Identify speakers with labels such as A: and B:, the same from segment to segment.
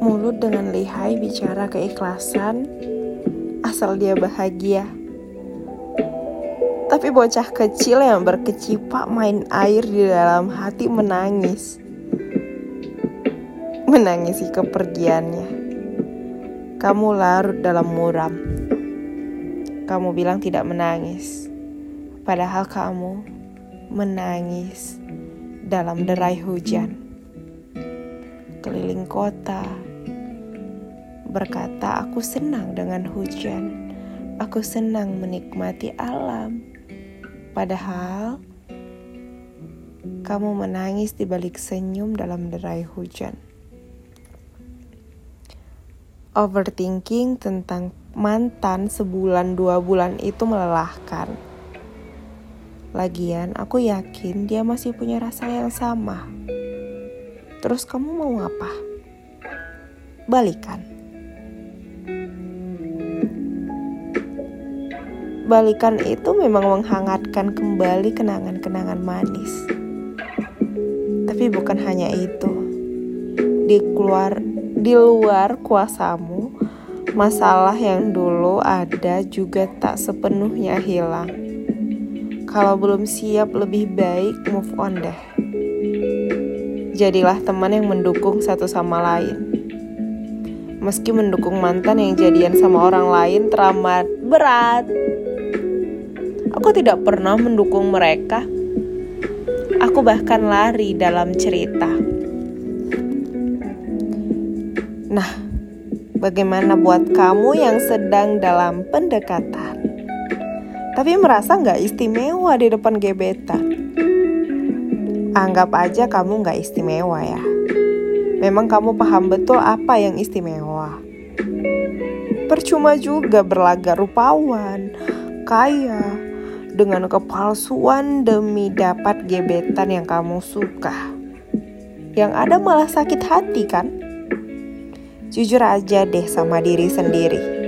A: Mulut dengan lihai bicara keikhlasan, asal dia bahagia. Tapi bocah kecil yang berkecipak main air di dalam hati menangis. Menangisi kepergiannya. Kamu larut dalam muram. Kamu bilang tidak menangis. Padahal kamu menangis dalam derai hujan. Keliling kota, berkata, "Aku senang dengan hujan. Aku senang menikmati alam." Padahal kamu menangis di balik senyum dalam derai hujan. Overthinking tentang mantan sebulan dua bulan itu melelahkan Lagian, aku yakin dia masih punya rasa yang sama. Terus kamu mau apa? Balikan. Balikan itu memang menghangatkan kembali kenangan-kenangan manis. Tapi bukan hanya itu. Di keluar di luar kuasamu, masalah yang dulu ada juga tak sepenuhnya hilang kalau belum siap lebih baik move on deh. Jadilah teman yang mendukung satu sama lain. Meski mendukung mantan yang jadian sama orang lain teramat berat. Aku tidak pernah mendukung mereka. Aku bahkan lari dalam cerita. Nah, bagaimana buat kamu yang sedang dalam pendekatan? tapi merasa nggak istimewa di depan gebetan. Anggap aja kamu nggak istimewa ya. Memang kamu paham betul apa yang istimewa. Percuma juga berlagak rupawan, kaya, dengan kepalsuan demi dapat gebetan yang kamu suka. Yang ada malah sakit hati kan? Jujur aja deh sama diri sendiri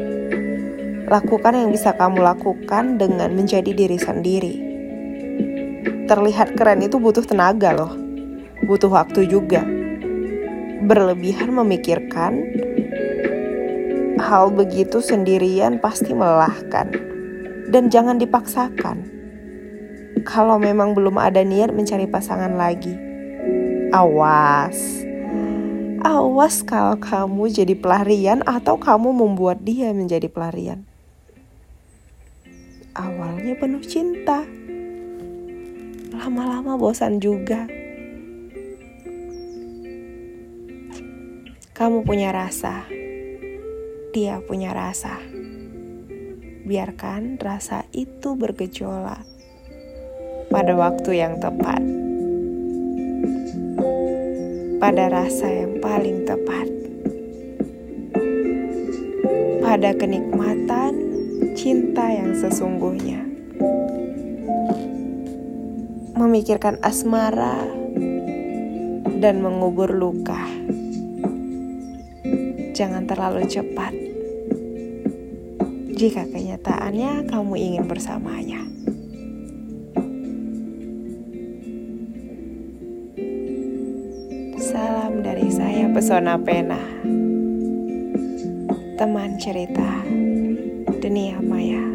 A: Lakukan yang bisa kamu lakukan dengan menjadi diri sendiri. Terlihat keren itu butuh tenaga loh. Butuh waktu juga. Berlebihan memikirkan hal begitu sendirian pasti melelahkan. Dan jangan dipaksakan. Kalau memang belum ada niat mencari pasangan lagi. Awas. Awas kalau kamu jadi pelarian atau kamu membuat dia menjadi pelarian awalnya penuh cinta. Lama-lama bosan juga. Kamu punya rasa, dia punya rasa. Biarkan rasa itu bergejolak pada waktu yang tepat, pada rasa yang paling tepat, pada kenikmatan cinta yang sesungguhnya. Memikirkan asmara dan mengubur luka. Jangan terlalu cepat. Jika kenyataannya kamu ingin bersamanya. Salam dari saya Pesona Pena. Teman cerita dunia maya.